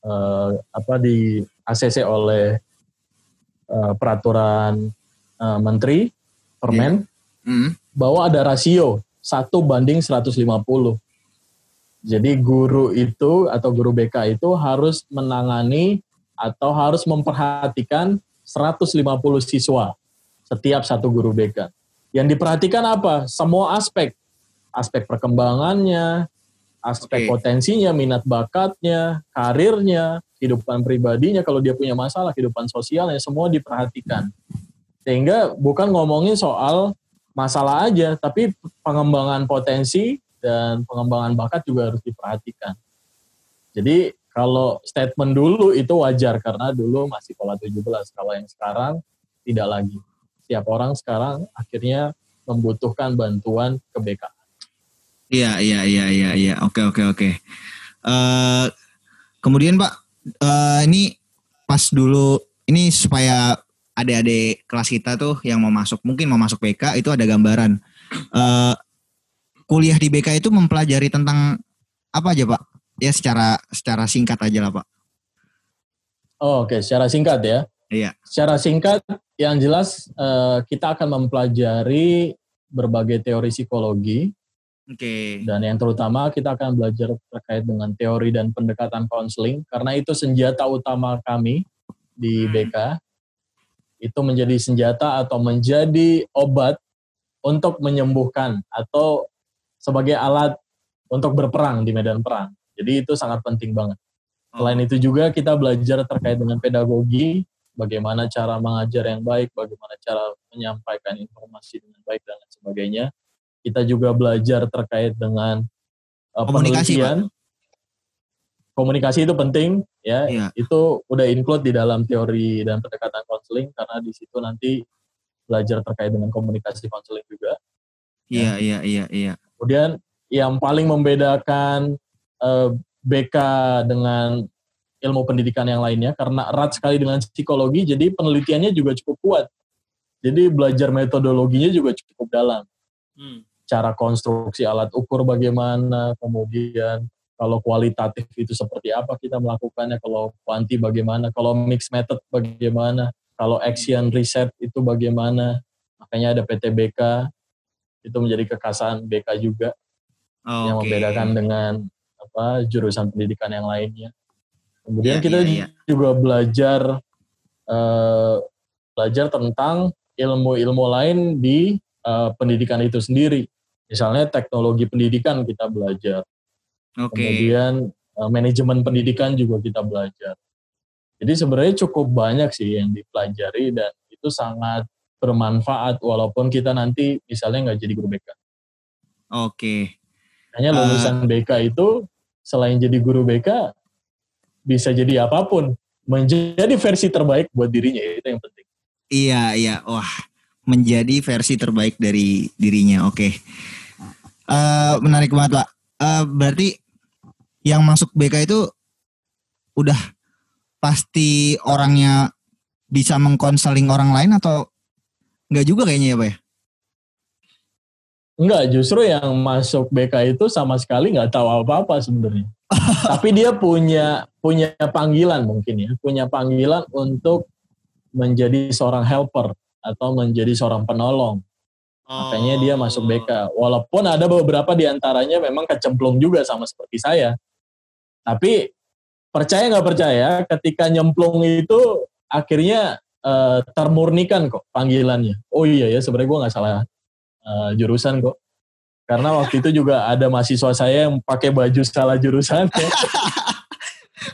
eh, apa di ACC oleh eh, peraturan eh, menteri permen Hmm. bahwa ada rasio 1 banding 150. Jadi guru itu atau guru BK itu harus menangani atau harus memperhatikan 150 siswa setiap satu guru BK. Yang diperhatikan apa? Semua aspek. Aspek perkembangannya, aspek Oke. potensinya, minat bakatnya, karirnya, kehidupan pribadinya, kalau dia punya masalah, kehidupan sosialnya, semua diperhatikan. Sehingga bukan ngomongin soal masalah aja, tapi pengembangan potensi dan pengembangan bakat juga harus diperhatikan. Jadi kalau statement dulu itu wajar karena dulu masih pola 17. Kalau yang sekarang tidak lagi. Setiap orang sekarang akhirnya membutuhkan bantuan ke BK. Iya iya iya iya iya. Oke oke oke. Eh kemudian Pak, eh ini pas dulu ini supaya adik-adik kelas kita tuh yang mau masuk mungkin mau masuk BK itu ada gambaran. Eh kuliah di BK itu mempelajari tentang apa aja Pak? Ya secara secara singkat aja lah Pak. Oh, Oke, secara singkat ya. Iya. Secara singkat, yang jelas eh, kita akan mempelajari berbagai teori psikologi Oke. dan yang terutama kita akan belajar terkait dengan teori dan pendekatan konseling karena itu senjata utama kami di Hmm. BK. Itu menjadi senjata atau menjadi obat untuk menyembuhkan atau sebagai alat untuk berperang di medan perang. Jadi itu sangat penting banget. Selain itu juga kita belajar terkait dengan pedagogi, bagaimana cara mengajar yang baik, bagaimana cara menyampaikan informasi dengan baik dan lain sebagainya. Kita juga belajar terkait dengan uh, Komunikasi, penelitian. Komunikasi itu penting, ya. Iya. Itu udah include di dalam teori dan pendekatan konseling karena di situ nanti belajar terkait dengan komunikasi konseling juga. Iya, iya, iya, iya. Kemudian yang paling membedakan eh, BK dengan ilmu pendidikan yang lainnya karena erat sekali dengan psikologi, jadi penelitiannya juga cukup kuat. Jadi belajar metodologinya juga cukup dalam. Hmm. Cara konstruksi alat ukur bagaimana, kemudian kalau kualitatif itu seperti apa kita melakukannya, kalau kuanti bagaimana, kalau mix method bagaimana, kalau action reset itu bagaimana. Makanya ada PTBK, itu menjadi kekasan BK juga yang Oke. membedakan dengan apa jurusan pendidikan yang lainnya. Kemudian Iya, kita iya, iya. juga belajar eh, belajar tentang ilmu-ilmu lain di eh, pendidikan itu sendiri. Misalnya teknologi pendidikan kita belajar. Oke. Kemudian eh, manajemen pendidikan juga kita belajar. Jadi sebenarnya cukup banyak sih yang dipelajari dan itu sangat bermanfaat walaupun kita nanti misalnya nggak jadi guru BK. Oke. Hanya Ah. lulusan BK itu selain jadi guru BK bisa jadi apa pun, menjadi versi terbaik buat dirinya itu yang penting. Iya, iya. Wah, menjadi versi terbaik dari dirinya. Oke. Eh menarik banget, Pak. Eh berarti yang masuk BK itu udah pasti orangnya bisa mengkonseling orang lain atau enggak juga kayaknya ya, Pak ya? Enggak, justru yang masuk BK itu sama sekali nggak tahu apa-apa sebenarnya. Tapi dia punya punya panggilan mungkin ya, punya panggilan untuk menjadi seorang helper atau menjadi seorang penolong. Makanya dia masuk BK. Walaupun ada beberapa di antaranya memang kecemplung juga sama seperti saya. Tapi percaya nggak percaya, ketika nyemplung itu akhirnya eh, termurnikan kok panggilannya. Oh iya ya, sebenarnya gue nggak salah eh, jurusan kok. Karena waktu itu juga ada mahasiswa saya yang pakai baju salah jurusan.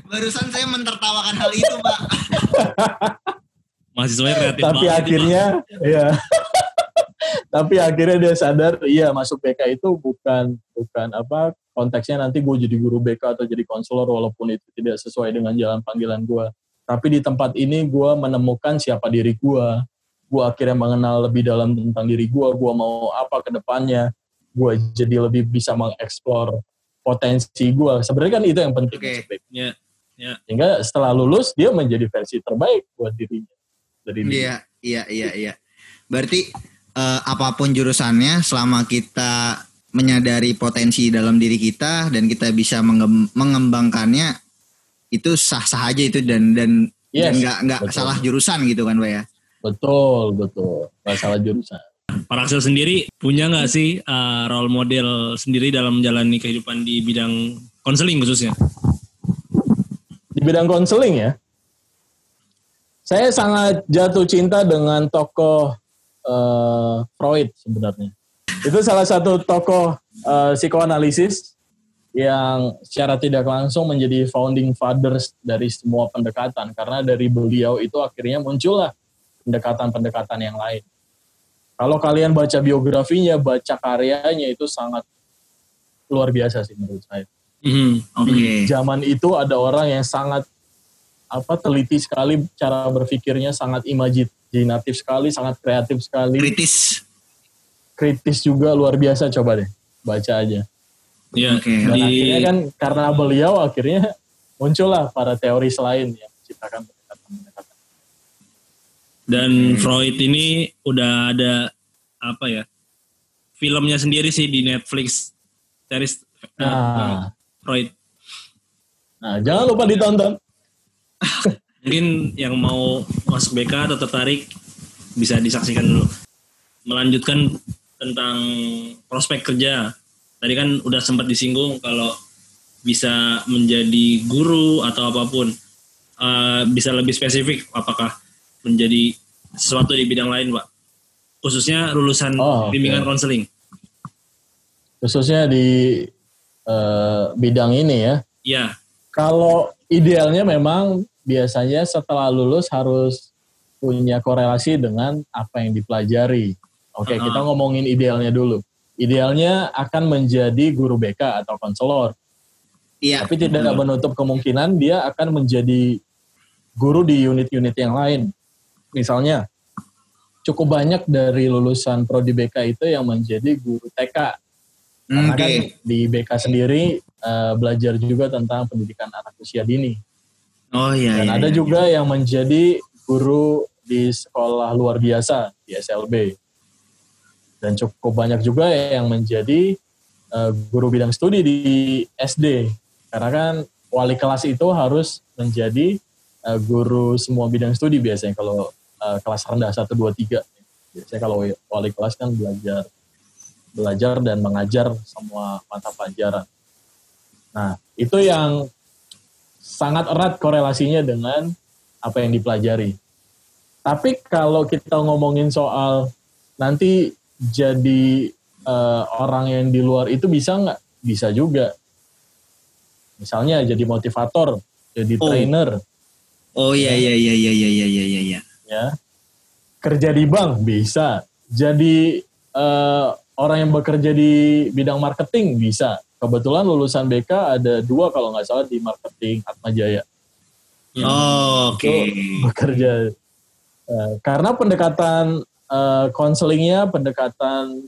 Barusan saya mentertawakan hal itu, Pak. Mahasiswanya kreatif tapi banget nih, akhirnya ya tapi akhirnya dia sadar iya masuk BK itu bukan bukan apa konteksnya nanti gue jadi guru BK atau jadi konselor walaupun itu tidak sesuai dengan jalan panggilan gue tapi di tempat ini gue menemukan siapa diri gue gue akhirnya mengenal lebih dalam tentang diri gue gue mau apa ke depannya. Gue jadi lebih bisa mengeksplor potensi gue sebenarnya kan itu yang penting Oke. masuk Ya, sehingga setelah lulus dia menjadi versi terbaik buat dirinya dari diri. Iya, iya, iya, iya. Berarti eh, apa pun jurusannya selama kita menyadari potensi dalam diri kita dan kita bisa mengem- mengembangkannya itu sah-sah aja itu dan dan Yes, nggak salah jurusan gitu kan, Pak ya. Betul, betul. Nggak salah jurusan. Pak Raksel sendiri punya nggak sih uh, role model sendiri dalam menjalani kehidupan di bidang konseling khususnya? Bidang konseling ya, saya sangat jatuh cinta dengan tokoh eh, Freud sebenarnya. Itu salah satu tokoh eh, psikoanalisis yang secara tidak langsung menjadi founding fathers dari semua pendekatan. Karena dari beliau itu akhirnya muncullah pendekatan-pendekatan yang lain. Kalau kalian baca biografinya, baca karyanya itu sangat luar biasa sih menurut saya. Mhm. Oke. Zaman itu ada orang yang sangat apa teliti sekali cara berpikirnya, sangat imajinatif sekali, sangat kreatif sekali, Kritis. kritis juga luar biasa. Coba deh baca aja. Ya, Oke. Dan di akhirnya kan karena beliau akhirnya muncullah para teoris lain yang menciptakan pendekatan-pendekatan. dan Oke. Freud ini udah ada apa ya? Filmnya sendiri sih di Netflix. Series uh, Nah, Freud. nah jangan lupa ditonton. Mungkin yang mau masuk BK atau tertarik bisa disaksikan dulu. Melanjutkan tentang prospek kerja. Tadi kan udah sempat disinggung kalau bisa menjadi guru atau apa pun. Eh, bisa lebih spesifik apakah menjadi sesuatu di bidang lain, Pak? Khususnya lulusan Oh, bimbingan konseling. Khususnya di eh, bidang ini ya. Iya, Kalau idealnya memang biasanya setelah lulus harus punya korelasi dengan apa yang dipelajari. Oke, Uh-uh. kita ngomongin idealnya dulu. Idealnya akan menjadi guru BK atau konselor, Iya. tapi tidak menutup kemungkinan dia akan menjadi guru di unit-unit yang lain. Misalnya, cukup banyak dari lulusan prodi BK itu yang menjadi guru TK. Karena Oke. kan di BK sendiri eh, belajar juga tentang pendidikan anak usia dini. Oh iya. Dan iya, ada iya. juga yang menjadi guru di sekolah luar biasa di SLB. Dan cukup banyak juga yang menjadi eh, guru bidang studi di SD. Karena kan wali kelas itu harus menjadi eh, guru semua bidang studi biasanya kalau eh, kelas rendah 1 2 3. Biasanya kalau wali kelas kan belajar belajar dan mengajar semua mata pelajaran. Nah, itu yang sangat erat korelasinya dengan apa yang dipelajari. Tapi kalau kita ngomongin soal nanti jadi eh, orang yang di luar itu bisa nggak? Bisa juga. Misalnya jadi motivator, jadi Oh. trainer, Oh iya iya iya iya iya iya iya iya. iya. ya. Kerja di bank bisa. Jadi eh, orang yang bekerja di bidang marketing bisa. Kebetulan lulusan BK ada dua kalau nggak salah di marketing Atma Jaya. Oh, Oke. bekerja Eh, karena pendekatan eh, konselingnya pendekatan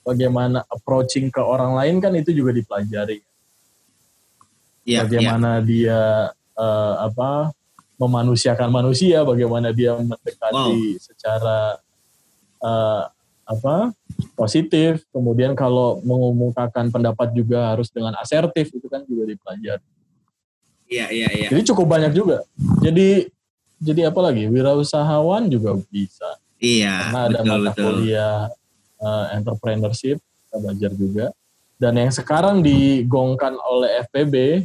bagaimana approaching ke orang lain kan itu juga dipelajari iya. bagaimana dia eh, apa memanusiakan manusia bagaimana dia mendekati secara eh, apa positif kemudian kalau mengumumkakan pendapat juga harus dengan asertif itu kan juga dipelajari Iya iya iya. jadi cukup banyak juga jadi jadi apa lagi wirausahawan juga bisa Iya. karena ada betul mata betul. kuliah uh, entrepreneurship kita belajar juga dan yang sekarang digongkan oleh FPB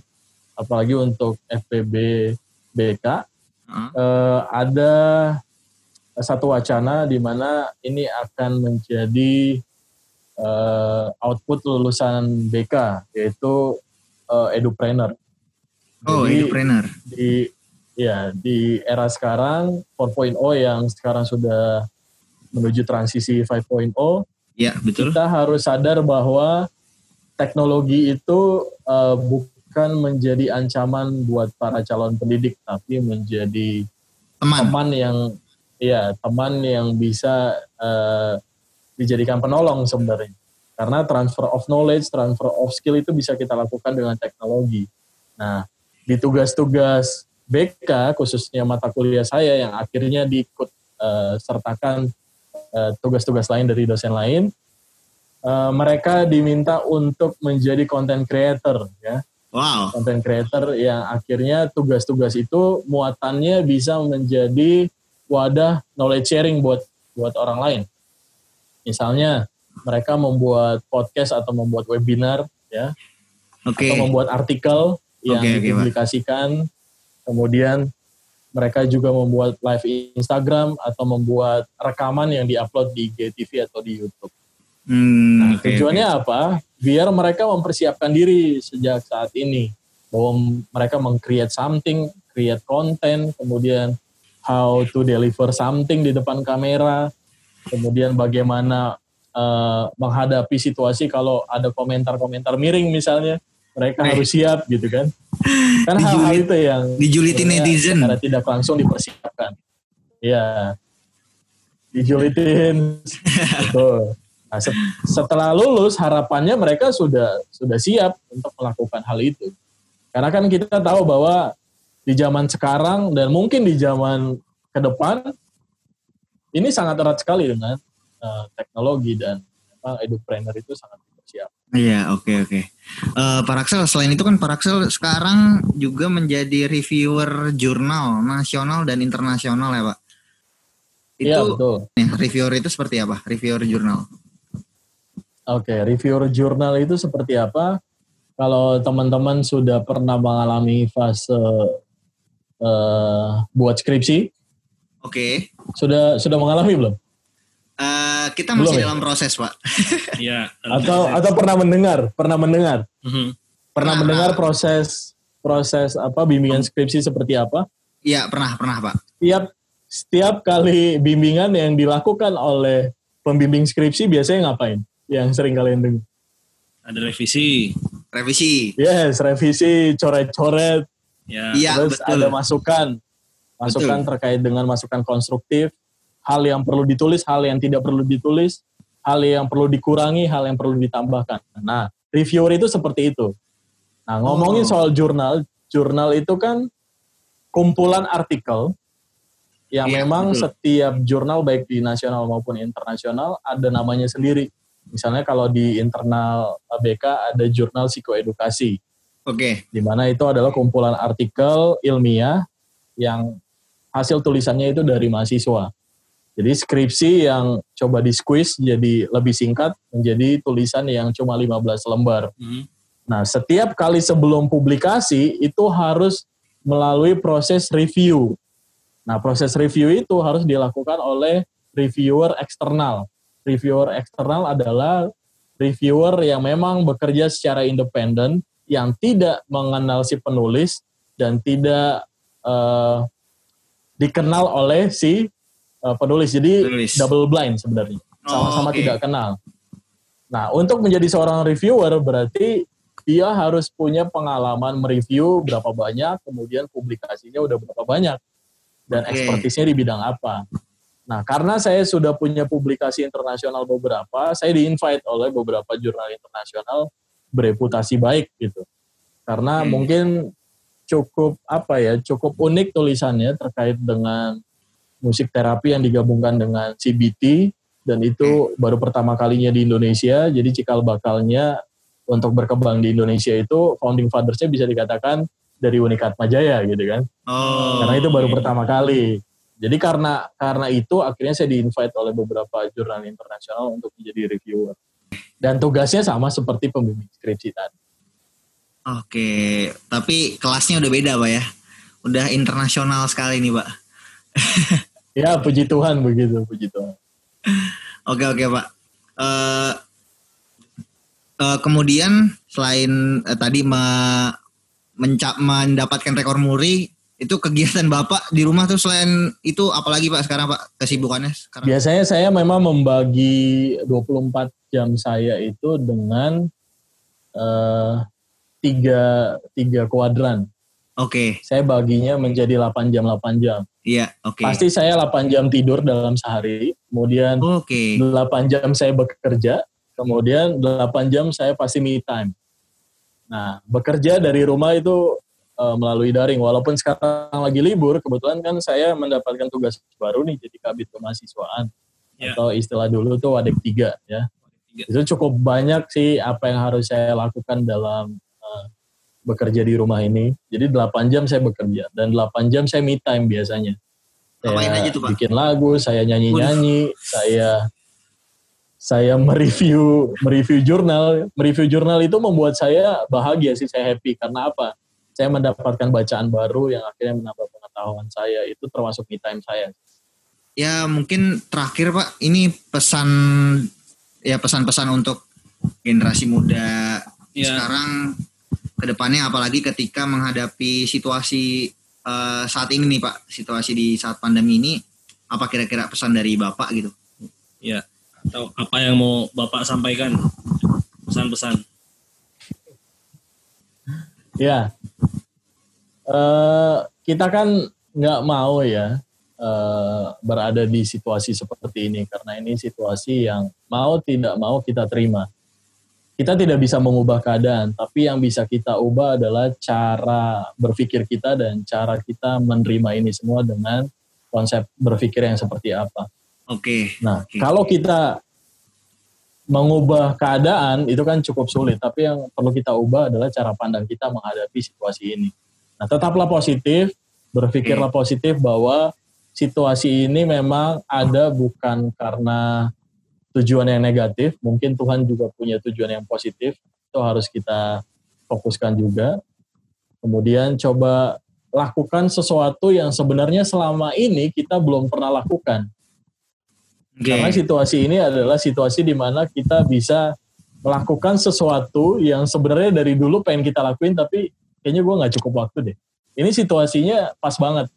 apalagi untuk FPB BK Heeh. eh, ada satu wacana di mana ini akan menjadi eh, output lulusan BK yaitu eh, edupreneur Oh, Jadi, entrepreneur. di ya di era sekarang 4.0 yang sekarang sudah menuju transisi 5.0 Iya betul. kita harus sadar bahwa teknologi itu eh, bukan menjadi ancaman buat para calon pendidik tapi menjadi Teman. teman yang ya teman yang bisa eh, dijadikan penolong sebenarnya. Karena transfer of knowledge transfer of skill itu bisa kita lakukan dengan teknologi. Nah di tugas-tugas BK khususnya mata kuliah saya yang akhirnya diikut eh, sertakan eh, tugas-tugas lain dari dosen lain eh, mereka diminta untuk menjadi content creator ya. Wow. content creator yang akhirnya tugas-tugas itu muatannya bisa menjadi wadah knowledge sharing buat buat orang lain. Misalnya mereka membuat podcast atau membuat webinar ya Oke. atau membuat artikel yang Pak. dipublikasikan. Kemudian mereka juga membuat live Instagram atau membuat rekaman yang diupload di GTV atau di YouTube. Hmm, Nah, oke, tujuannya apa? Biar mereka mempersiapkan diri sejak saat ini. Bahwa mereka meng-create something, create konten, kemudian how to deliver something di depan kamera, kemudian bagaimana eh, menghadapi situasi kalau ada komentar-komentar miring misalnya, mereka Eh. harus siap gitu kan. Kan hal-hal itu yang sebenarnya netizen. secara tidak langsung dipersiapkan. Ya, dijulitin. Betul. Nah, se- setelah lulus harapannya mereka sudah sudah siap untuk melakukan hal itu. Karena kan kita tahu bahwa di zaman sekarang dan mungkin di zaman ke depan ini sangat erat sekali dengan eh, teknologi dan memang edupreneur itu sangat bersiap. Iya, oke oke. Eh, Pak Raksel, selain itu kan Pak Raksel sekarang juga menjadi reviewer jurnal nasional dan internasional ya Pak. Iya Itu betul. nih, reviewer itu seperti apa? Reviewer jurnal. Oke, reviewer jurnal itu seperti apa? Kalau teman-teman sudah pernah mengalami fase eh, buat skripsi, Oke. sudah sudah mengalami belum? Eh, kita Belum masih ya? dalam proses Pak. Iya. Atau atau pernah mendengar? Pernah mendengar? Mhm. Pernah Pernah. mendengar proses proses apa bimbingan skripsi seperti apa? Iya pernah pernah pak. Tiap setiap kali bimbingan yang dilakukan oleh pembimbing skripsi biasanya ngapain? Yang sering kalian dengar? Ada revisi. Revisi. Yes, revisi, coret-coret, Ya. Iya terus betul. ada masukan, masukan Betul. terkait dengan masukan konstruktif, hal yang perlu ditulis, hal yang tidak perlu ditulis, hal yang perlu dikurangi, hal yang perlu ditambahkan. Nah, reviewer itu seperti itu. Nah, ngomongin Oh. soal jurnal, jurnal itu kan kumpulan artikel yang Iya, memang betul. setiap jurnal baik di nasional maupun internasional ada namanya sendiri. Misalnya kalau di internal ABK ada jurnal psikoedukasi Oke. di mana itu adalah kumpulan artikel ilmiah yang hasil tulisannya itu dari mahasiswa. Jadi skripsi yang coba di squeeze jadi lebih singkat menjadi tulisan yang cuma 15 lembar. Mhm. Nah, setiap kali sebelum publikasi itu harus melalui proses review. Nah, proses review itu harus dilakukan oleh reviewer eksternal. Reviewer eksternal adalah reviewer yang memang bekerja secara independen, yang tidak mengenal si penulis dan tidak eh, dikenal oleh si eh, penulis. Jadi Penulis. double blind sebenarnya, sama-sama Oh, oke. tidak kenal. Nah, untuk menjadi seorang reviewer berarti dia harus punya pengalaman mereview berapa banyak, kemudian publikasinya udah berapa banyak, dan Oke. ekspertisnya di bidang apa. Nah, karena saya sudah punya publikasi internasional beberapa, saya di-invite oleh beberapa jurnal internasional bereputasi baik gitu. Karena Oke. mungkin cukup apa ya, cukup unik tulisannya terkait dengan musik terapi yang digabungkan dengan CBT dan itu baru pertama kalinya di Indonesia. Jadi cikal bakalnya untuk berkembang di Indonesia itu founding fathers-nya bisa dikatakan dari Unikat Majaya gitu kan. Oh. Karena itu baru iya. pertama kali. Jadi karena karena itu akhirnya saya di-invite oleh beberapa jurnal internasional untuk menjadi reviewer. Dan tugasnya sama seperti pembimbing skripsi tadi. Oke, tapi kelasnya udah beda pak ya. Udah internasional sekali nih pak. Ya, puji Tuhan begitu, puji Tuhan. Oke oke pak. Eh eh, kemudian selain eh, tadi me- menca- mendapatkan rekor muri, itu kegiatan bapak di rumah tuh selain itu apalagi pak sekarang pak kesibukannya sekarang? Biasanya saya memang membagi 24 jam saya itu dengan eh, tiga, tiga kuadran. Oke, Saya baginya menjadi 8 jam, 8 jam. iya oke. Pasti saya 8 jam tidur dalam sehari, kemudian Oke, 8 jam saya bekerja, kemudian 8 jam saya pasti me time. Nah, bekerja dari rumah itu eh, melalui daring. Walaupun sekarang lagi libur, kebetulan kan saya mendapatkan tugas baru nih jadi kabit kemahasiswaan. Ya. Atau istilah dulu tuh wadek tiga ya. Itu cukup banyak sih apa yang harus saya lakukan dalam eh, bekerja di rumah ini. Jadi 8 jam saya bekerja dan 8 jam saya me time biasanya. Saya aja tuh, Pak? bikin lagu, saya nyanyi-nyanyi, saya saya mereview mereview jurnal, mereview jurnal itu membuat saya bahagia sih, saya happy karena apa? Saya mendapatkan bacaan baru yang akhirnya menambah pengetahuan saya. Itu termasuk me time saya. ya mungkin terakhir pak, ini pesan ya pesan-pesan untuk generasi muda Ya. sekarang ke depannya apalagi ketika menghadapi situasi eh, saat ini nih pak, situasi di saat pandemi ini, apa kira-kira pesan dari bapak gitu? Ya. Atau apa yang mau Bapak sampaikan? Pesan-pesan. Ya, Eh kita kan nggak mau ya eh, berada di situasi seperti ini karena ini situasi yang mau tidak mau kita terima. Kita tidak bisa mengubah keadaan, tapi yang bisa kita ubah adalah cara berpikir kita dan cara kita menerima ini semua dengan konsep berpikir yang seperti apa. Oke, Nah, Oke. kalau kita mengubah keadaan itu kan cukup sulit, tapi yang perlu kita ubah adalah cara pandang kita menghadapi situasi ini. Nah, tetaplah positif, berpikirlah positif bahwa situasi ini memang ada bukan karena tujuan yang negatif, mungkin Tuhan juga punya tujuan yang positif, itu harus kita fokuskan juga. Kemudian coba lakukan sesuatu yang sebenarnya selama ini kita belum pernah lakukan. Oke, Karena situasi ini adalah situasi di mana kita bisa melakukan sesuatu yang sebenarnya dari dulu pengen kita lakuin tapi kayaknya gue nggak cukup waktu deh. Ini situasinya pas banget.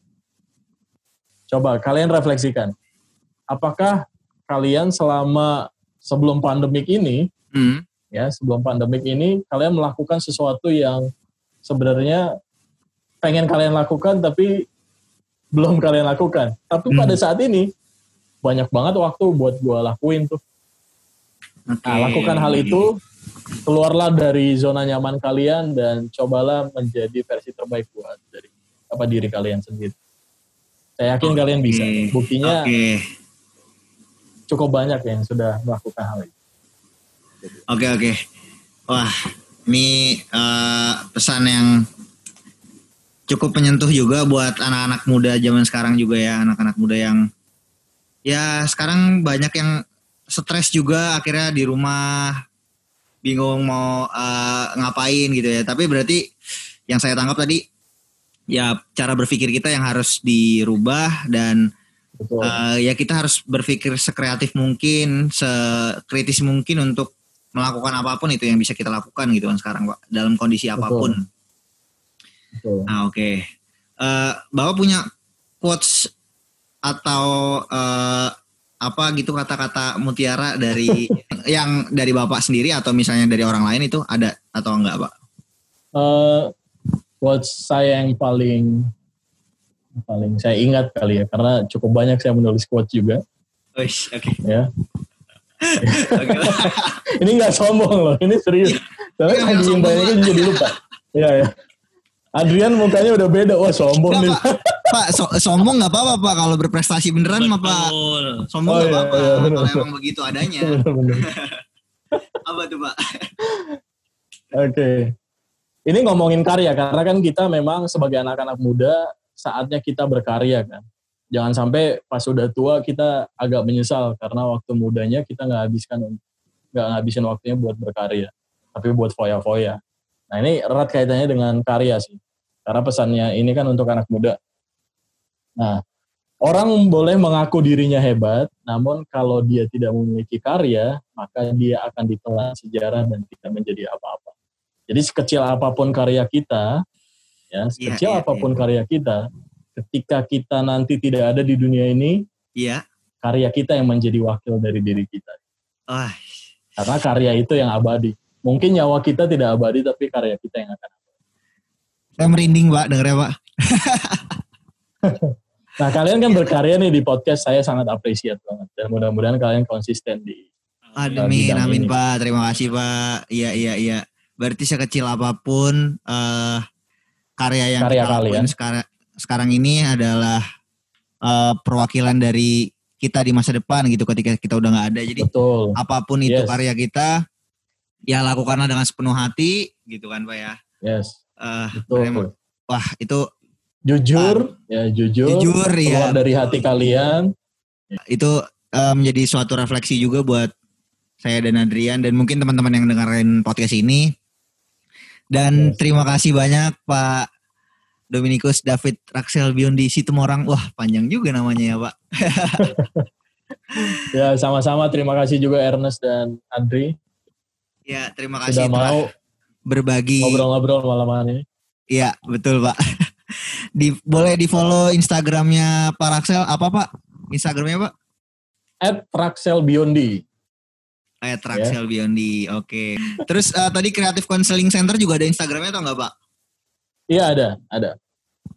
Coba kalian refleksikan. Apakah kalian selama sebelum pandemik ini, Hmm. ya sebelum pandemik ini, kalian melakukan sesuatu yang sebenarnya pengen kalian lakukan tapi belum kalian lakukan. Tapi Hmm. pada saat ini banyak banget waktu buat gue lakuin tuh. Oke. Nah, lakukan hal itu, keluarlah dari zona nyaman kalian dan cobalah menjadi versi terbaik buat dari apa diri kalian sendiri. Saya yakin kalian bisa. Buktinya Oke. cukup banyak yang sudah melakukan hal itu. Oke oke. Wah, ini eh, pesan yang cukup menyentuh juga buat anak-anak muda zaman sekarang juga ya, anak-anak muda yang ya sekarang banyak yang stres juga akhirnya di rumah bingung mau eh, ngapain gitu ya. Tapi berarti yang saya tangkap tadi ya cara berpikir kita yang harus dirubah dan Betul. Eh, ya kita harus berpikir sekreatif mungkin, sekritis mungkin untuk melakukan apa pun itu yang bisa kita lakukan gitu kan sekarang Pak dalam kondisi apa pun. Betul. Ah oke. Eh, Bapak punya quotes atau eh, apa gitu kata-kata mutiara dari yang dari Bapak sendiri atau misalnya dari orang lain itu ada atau enggak Pak? Eh, quotes saya yang paling paling saya ingat kali ya karena cukup banyak saya menulis quotes juga oke. ya. Oke. ini nggak sombong loh, ini serius. Tapi banyaknya lah. jadi lupa. Iya ya. Adrian mukanya udah beda, wah sombong nih. Pak. Pak, so- sombong nggak apa-apa Pak kalau berprestasi beneran mah Pak. Sombong Oh, nggak iya, apa-apa iya, bener, kalau emang begitu adanya. Apa tuh Pak? Oke. Ini ngomongin karya karena kan kita memang sebagai anak-anak muda saatnya kita berkarya kan. Jangan sampai pas udah tua kita agak menyesal karena waktu mudanya kita nggak habiskan nggak ngabisin waktunya buat berkarya, tapi buat foya-foya. Nah ini erat kaitannya dengan karya sih. Karena pesannya ini kan untuk anak muda. Nah, orang boleh mengaku dirinya hebat, namun kalau dia tidak memiliki karya, maka dia akan ditelan sejarah dan tidak menjadi apa-apa. Jadi sekecil apa pun karya kita, ya sekecil iya, apa pun karya kita, ketika kita nanti tidak ada di dunia ini, Iya. karya kita yang menjadi wakil dari diri kita. Karena karya itu yang abadi. Mungkin nyawa kita tidak abadi, tapi karya kita yang akan. saya merinding Pak dengernya Pak. Nah kalian kan berkarya nih di podcast, saya sangat apresiat banget. Dan mudah-mudahan kalian konsisten di Amin, amin ini. Pak. Terima kasih Pak. Iya, iya, iya. Berarti sekecil apa pun eh karya yang Karya kalian. sekarang sekarang ini adalah eh, perwakilan dari kita di masa depan gitu ketika kita udah nggak ada. Jadi betul. apa pun itu Yes. karya kita, ya lakukanlah dengan sepenuh hati gitu kan Pak ya. Yes, Eh, betul. wah itu Jujur, ya jujur. Jujur, keluar ya. dari hati kalian. itu eh, menjadi suatu refleksi juga buat saya dan Adrian dan mungkin teman-teman yang dengerin podcast ini. Dan Yes. terima kasih banyak Pak Dominikus David Raxel Biondi Situmorang. Wah, panjang juga namanya ya, Pak. Ya sama-sama. Terima kasih juga Ernest dan Andri Ya, terima sudah kasih telah mau berbagi. ngobrol-ngobrol malam hari ini. Iya, betul, Pak. Di boleh di-follow Instagramnya Pak Raxel apa, Pak? Instagramnya, Pak? At Raxel Biondi. Kayak Raxel Biondi. Oke. Terus eh, tadi Creative Counseling Center juga ada Instagramnya atau enggak, Pak? Iya ada, ada.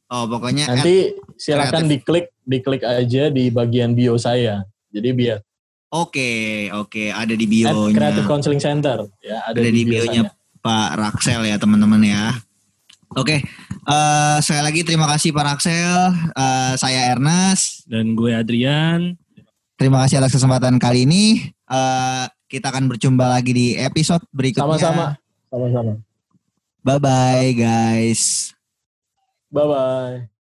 Oh, pokoknya at- Nanti silakan diklik, diklik aja di bagian bio saya. Jadi biar Oke, oke, ada di at bionya. Creative Counseling Center. Ya ada, ada di bio bionya. Pak Raksel ya teman-teman ya. Oke, eh sekali lagi terima kasih Pak Raksel. Eh, saya Ernest. Dan gue Adrian. Terima kasih atas kesempatan kali ini. Eh, kita akan berjumpa lagi di episode berikutnya. Sama-sama. Sama-sama. Bye bye guys. Bye-bye.